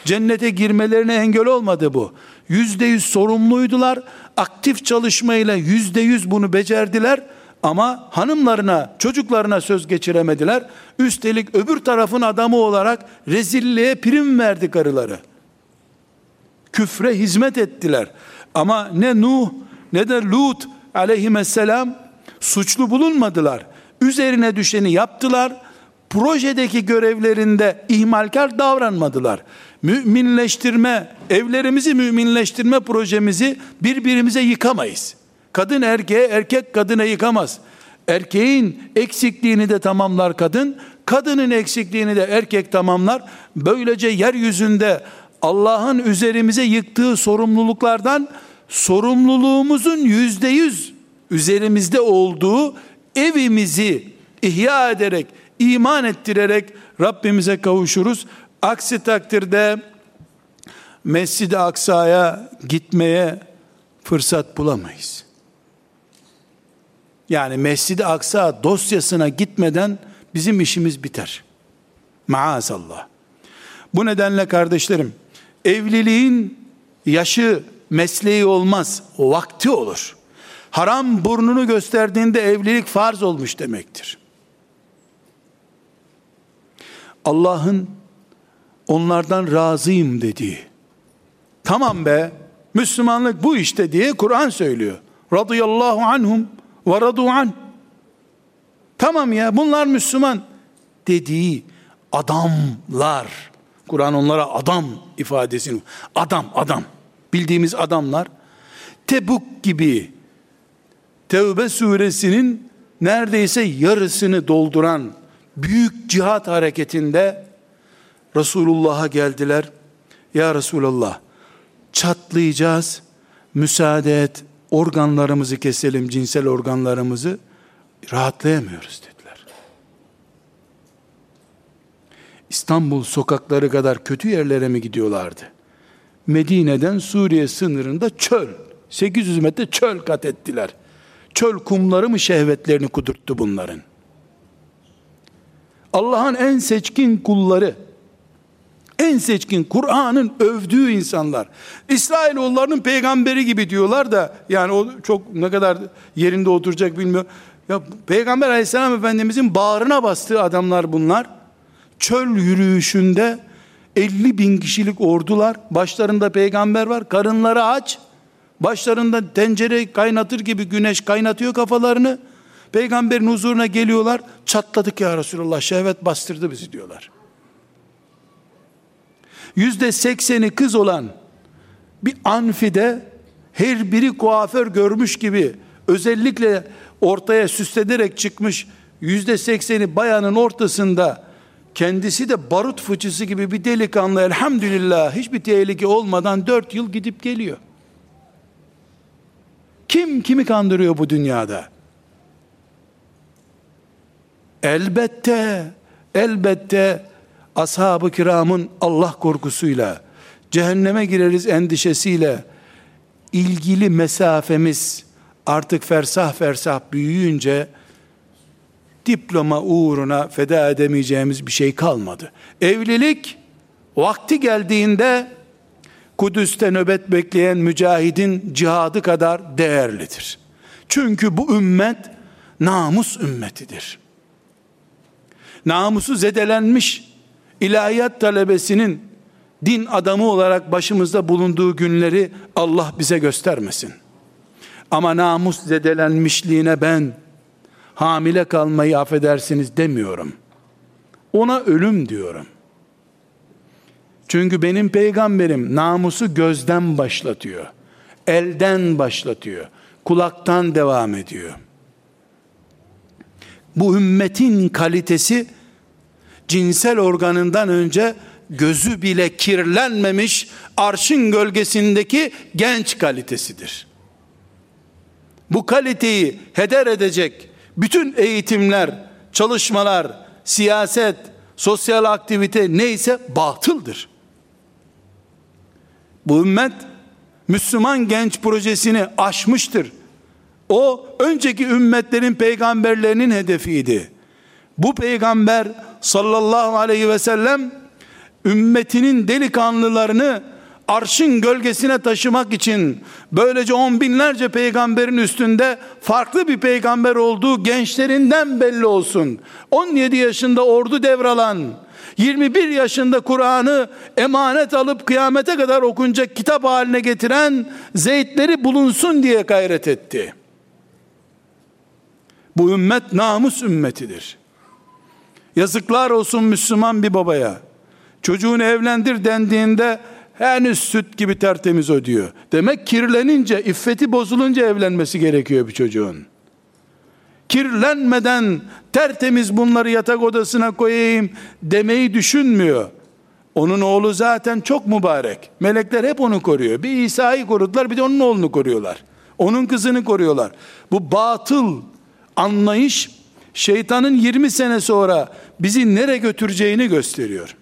cennete girmelerine engel olmadı bu. Yüzde yüz sorumluydular. Aktif çalışmayla yüzde yüz bunu becerdiler. Ama hanımlarına, çocuklarına söz geçiremediler. Üstelik öbür tarafın adamı olarak rezilliğe prim verdi karıları. Küfre hizmet ettiler. Ama ne Nuh ne de Lut aleyhisselam suçlu bulunmadılar. Üzerine düşeni yaptılar. Projedeki görevlerinde ihmalkar davranmadılar. Müminleştirme, evlerimizi müminleştirme projemizi birbirimize yıkamayız. Kadın erkeğe, erkek kadına yıkamaz. Erkeğin eksikliğini de tamamlar kadın, kadının eksikliğini de erkek tamamlar. Böylece yeryüzünde Allah'ın üzerimize yıktığı sorumluluklardan sorumluluğumuzun yüzde yüz üzerimizde olduğu evimizi ihya ederek, iman ettirerek Rabbimize kavuşuruz. Aksi takdirde Mescid-i Aksa'ya gitmeye fırsat bulamayız. Yani Mescid-i Aksa dosyasına gitmeden bizim işimiz biter. Maazallah. Bu nedenle kardeşlerim, evliliğin yaşı, mesleği olmaz, vakti olur. Haram burnunu gösterdiğinde evlilik farz olmuş demektir. Allah'ın onlardan razıyım dediği, tamam be, Müslümanlık bu işte diye Kur'an söylüyor. Radıyallahu anhum ve radu an. Tamam ya bunlar Müslüman dediği adamlar. Kur'an onlara adam ifadesini adam adam bildiğimiz adamlar Tebuk gibi Tevbe suresinin neredeyse yarısını dolduran büyük cihat hareketinde Resulullah'a geldiler. Ya Resulallah çatlayacağız. Müsaade et organlarımızı keselim, cinsel organlarımızı rahatlayamıyoruz dediler. İstanbul sokakları kadar kötü yerlere mi gidiyorlardı? Medine'den Suriye sınırında çöl, 800 metre çöl kat ettiler. Çöl kumları mı şehvetlerini kudurttu bunların? Allah'ın en seçkin kulları, en seçkin Kur'an'ın övdüğü insanlar. İsrailoğullarının peygamberi gibi diyorlar da yani o çok ne kadar yerinde oturacak bilmiyorum. Ya Peygamber Aleyhisselam Efendimizin bağrına bastığı adamlar bunlar. Çöl yürüyüşünde 50 bin kişilik ordular, başlarında peygamber var, karınları aç, başlarında tencere kaynatır gibi güneş kaynatıyor kafalarını. Peygamberin huzuruna geliyorlar, çatladık ya Resulallah, şehvet bastırdı bizi diyorlar yüzde sekseni kız olan bir anfide her biri kuaför görmüş gibi özellikle ortaya süslenerek çıkmış yüzde sekseni bayanın ortasında kendisi de barut fıçısı gibi bir delikanlı elhamdülillah hiçbir tehlike olmadan dört yıl gidip geliyor. Kim kimi kandırıyor bu dünyada? Elbette, elbette ashab-ı kiramın Allah korkusuyla, cehenneme gireriz endişesiyle ilgili mesafemiz artık fersah fersah büyüyünce diploma uğruna feda edemeyeceğimiz bir şey kalmadı. Evlilik vakti geldiğinde Kudüs'te nöbet bekleyen mücahidin cihadı kadar değerlidir. Çünkü bu ümmet namus ümmetidir. Namusu zedelenmiş ilahiyat talebesinin din adamı olarak başımızda bulunduğu günleri Allah bize göstermesin. Ama namus zedelenmişliğine ben hamile kalmayı affedersiniz demiyorum. Ona ölüm diyorum. Çünkü benim peygamberim namusu gözden başlatıyor. Elden başlatıyor. Kulaktan devam ediyor. Bu ümmetin kalitesi cinsel organından önce gözü bile kirlenmemiş arşın gölgesindeki genç kalitesidir. Bu kaliteyi heder edecek bütün eğitimler, çalışmalar, siyaset, sosyal aktivite neyse batıldır. Bu ümmet Müslüman genç projesini aşmıştır. O önceki ümmetlerin peygamberlerinin hedefiydi. Bu peygamber sallallahu aleyhi ve sellem ümmetinin delikanlılarını arşın gölgesine taşımak için böylece on binlerce peygamberin üstünde farklı bir peygamber olduğu gençlerinden belli olsun. 17 yaşında ordu devralan, 21 yaşında Kur'an'ı emanet alıp kıyamete kadar okunacak kitap haline getiren zeytleri bulunsun diye gayret etti. Bu ümmet namus ümmetidir. Yazıklar olsun Müslüman bir babaya. Çocuğunu evlendir dendiğinde henüz süt gibi tertemiz o diyor. Demek kirlenince, iffeti bozulunca evlenmesi gerekiyor bir çocuğun. Kirlenmeden tertemiz bunları yatak odasına koyayım demeyi düşünmüyor. Onun oğlu zaten çok mübarek. Melekler hep onu koruyor. Bir İsa'yı korudular bir de onun oğlunu koruyorlar. Onun kızını koruyorlar. Bu batıl anlayış şeytanın 20 sene sonra bizi nereye götüreceğini gösteriyor.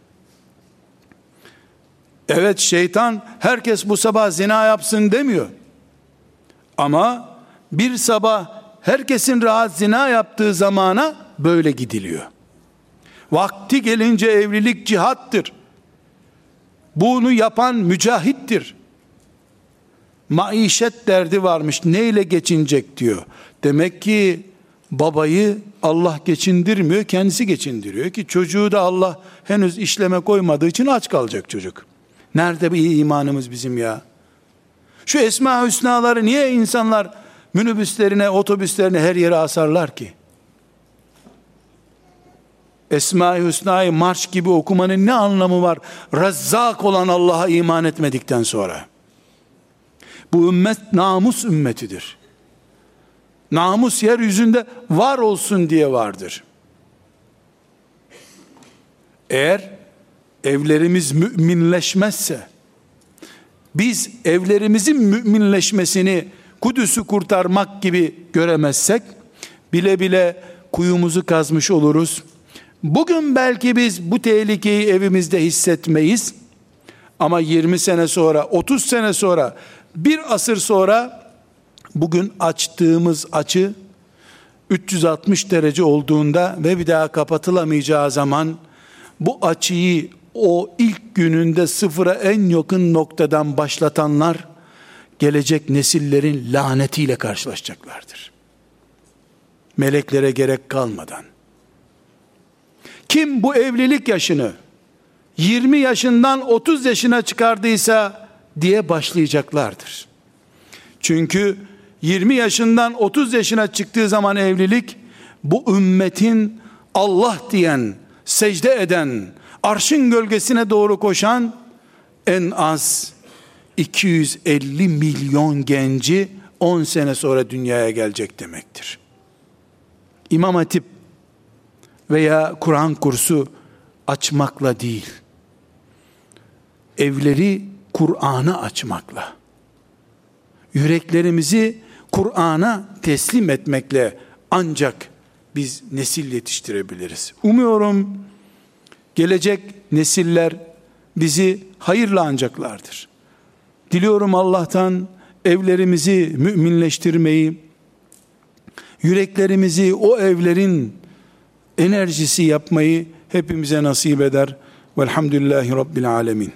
Evet şeytan herkes bu sabah zina yapsın demiyor. Ama bir sabah herkesin rahat zina yaptığı zamana böyle gidiliyor. Vakti gelince evlilik cihattır. Bunu yapan mücahittir. Maişet derdi varmış. Neyle geçinecek diyor. Demek ki babayı Allah geçindirmiyor, kendisi geçindiriyor ki çocuğu da Allah henüz işleme koymadığı için aç kalacak çocuk. Nerede bir imanımız bizim ya? Şu esma hüsnaları niye insanlar minibüslerine, otobüslerine her yere asarlar ki? Esma-i Hüsna'yı marş gibi okumanın ne anlamı var? Rezzak olan Allah'a iman etmedikten sonra. Bu ümmet namus ümmetidir. Namus yeryüzünde var olsun diye vardır. Eğer evlerimiz müminleşmezse, biz evlerimizin müminleşmesini Kudüs'ü kurtarmak gibi göremezsek, bile bile kuyumuzu kazmış oluruz. Bugün belki biz bu tehlikeyi evimizde hissetmeyiz. Ama 20 sene sonra, 30 sene sonra, bir asır sonra bugün açtığımız açı 360 derece olduğunda ve bir daha kapatılamayacağı zaman bu açıyı o ilk gününde sıfıra en yakın noktadan başlatanlar gelecek nesillerin lanetiyle karşılaşacaklardır. Meleklere gerek kalmadan. Kim bu evlilik yaşını 20 yaşından 30 yaşına çıkardıysa diye başlayacaklardır. Çünkü 20 yaşından 30 yaşına çıktığı zaman evlilik bu ümmetin Allah diyen, secde eden, arşın gölgesine doğru koşan en az 250 milyon genci 10 sene sonra dünyaya gelecek demektir. İmam Hatip veya Kur'an kursu açmakla değil, evleri Kur'an'a açmakla, yüreklerimizi Kur'an'a teslim etmekle ancak biz nesil yetiştirebiliriz. Umuyorum gelecek nesiller bizi hayırla ancaklardır. Diliyorum Allah'tan evlerimizi müminleştirmeyi, yüreklerimizi o evlerin enerjisi yapmayı hepimize nasip eder. Velhamdülillahi Rabbil Alemin.